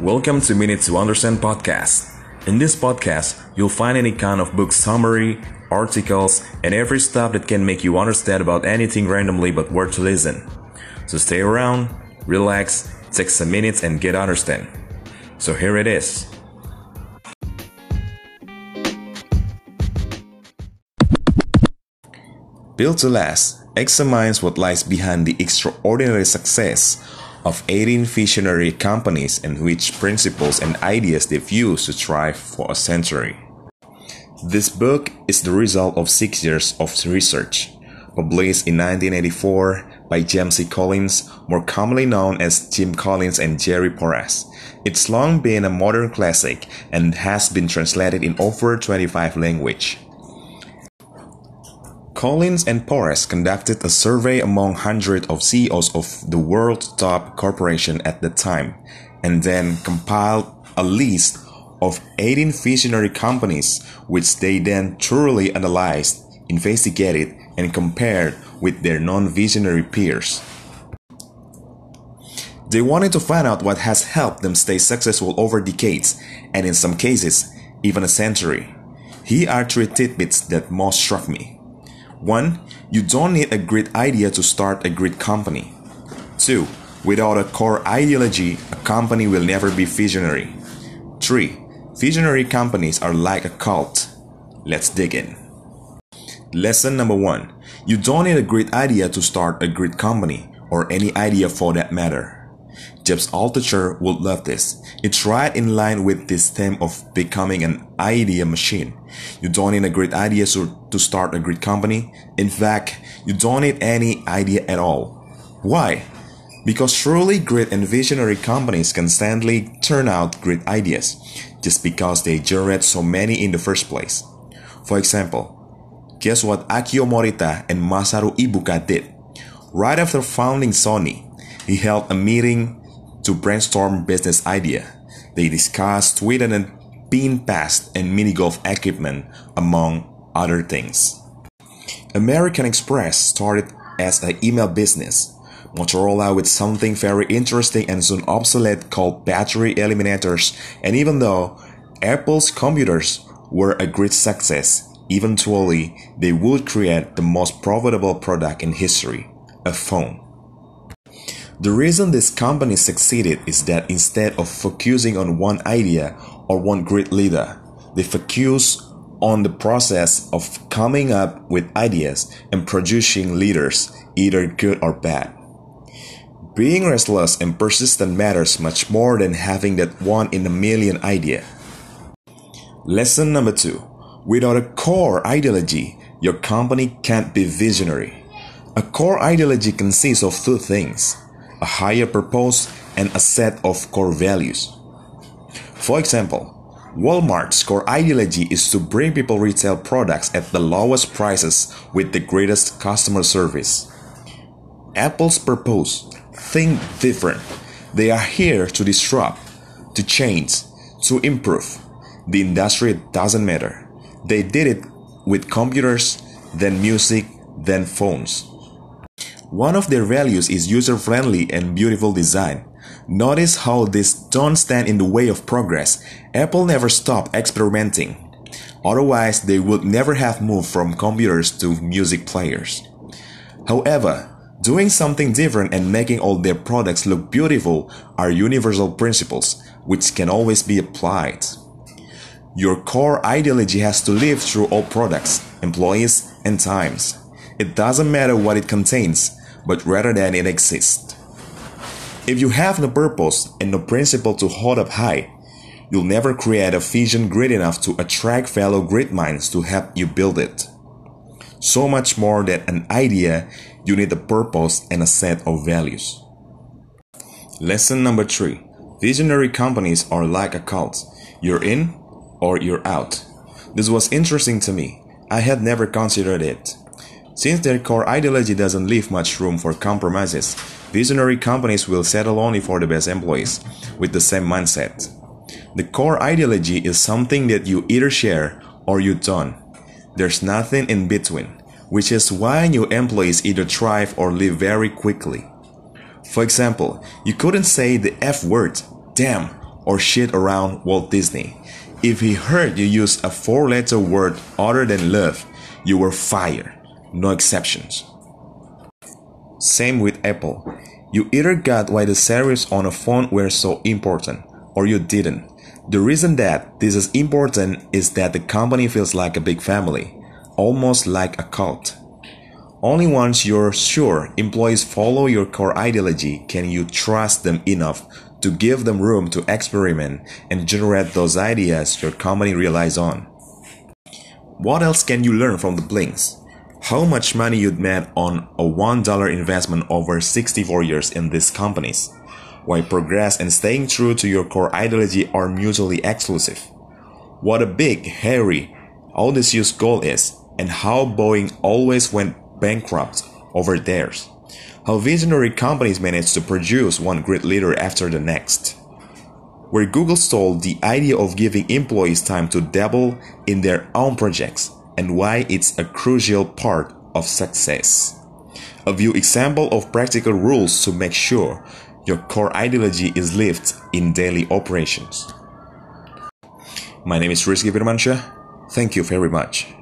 Welcome to Minute to Understand podcast. In this podcast, you'll find any kind of book summary, articles, and every stuff that can make you understand about anything randomly but worth to listen. So stay around, relax, take some minutes and get understand. So here it is. Built to Last examines what lies behind the extraordinary success of 18 visionary companies and which principles and ideas they've used to thrive for a century. This book is the result of six years of research, published in 1984 by James C. Collins, more commonly known as Jim Collins and Jerry Porras. It's long been a modern classic and has been translated in over 25 languages. Collins and Porras conducted a survey among hundreds of CEOs of the world's top corporation at the time, and then compiled a list of 18 visionary companies which they then thoroughly analyzed, investigated, and compared with their non-visionary peers. They wanted to find out what has helped them stay successful over decades, and in some cases, even a century. Here are three tidbits that most struck me. 1. You don't need a great idea to start a great company. 2. Without a core ideology, a company will never be visionary. 3. Visionary companies are like a cult. Let's dig in. Lesson number 1. You don't need a great idea to start a great company, or any idea for that matter. Jeff Altucher would love this. It's right in line with this theme of becoming an idea machine. You don't need a great idea to start a great company. In fact, you don't need any idea at all. Why? Because truly great and visionary companies constantly turn out great ideas just because they generate so many in the first place. For example, guess what Akio Morita and Masaru Ibuka did? Right after founding Sony, he held a meeting to brainstorm business idea. They discussed Sweden and pin pass and mini golf equipment, among other things. American Express started as an email business. Motorola with something very interesting and soon obsolete called battery eliminators, and even though Apple's computers were a great success, eventually they would create the most profitable product in history, a phone. The reason this company succeeded is that instead of focusing on one idea or one great leader, they focus on the process of coming up with ideas and producing leaders, either good or bad. Being restless and persistent matters much more than having that one in a million idea. Lesson number two Without a core ideology, your company can't be visionary. A core ideology consists of two things a higher purpose, and a set of core values. For example, Walmart's core ideology is to bring people retail products at the lowest prices with the greatest customer service. Apple's purpose think different. They are here to disrupt, to change, to improve. The industry doesn't matter. They did it with computers, then music, then phones. One of their values is user-friendly and beautiful design. Notice how this don't stand in the way of progress. Apple never stopped experimenting. Otherwise, they would never have moved from computers to music players. However, doing something different and making all their products look beautiful are universal principles which can always be applied. Your core ideology has to live through all products, employees, and times. It doesn't matter what it contains, but rather than it exists. If you have no purpose and no principle to hold up high, you'll never create a vision great enough to attract fellow great minds to help you build it. So much more than an idea, you need a purpose and a set of values. Lesson number three Visionary companies are like a cult. You're in or you're out. This was interesting to me. I had never considered it. Since their core ideology doesn't leave much room for compromises, visionary companies will settle only for the best employees with the same mindset. The core ideology is something that you either share or you don't. There's nothing in between, which is why new employees either thrive or leave very quickly. For example, you couldn't say the F word, damn, or shit around Walt Disney. If he heard you use a four letter word other than love, you were fired. No exceptions. Same with Apple. You either got why the serifs on a phone were so important, or you didn't. The reason that this is important is that the company feels like a big family, almost like a cult. Only once you're sure employees follow your core ideology can you trust them enough to give them room to experiment and generate those ideas your company relies on. What else can you learn from the blinks? How much money you'd made on a $1 investment over 64 years in these companies? Why progress and staying true to your core ideology are mutually exclusive? What a big, hairy, audacious goal is, and how Boeing always went bankrupt over theirs. How visionary companies manage to produce one great leader after the next. Where Google stole the idea of giving employees time to dabble in their own projects and why it's a crucial part of success. A few example of practical rules to make sure your core ideology is lived in daily operations. My name is Rizky Firmansyah. Thank you very much.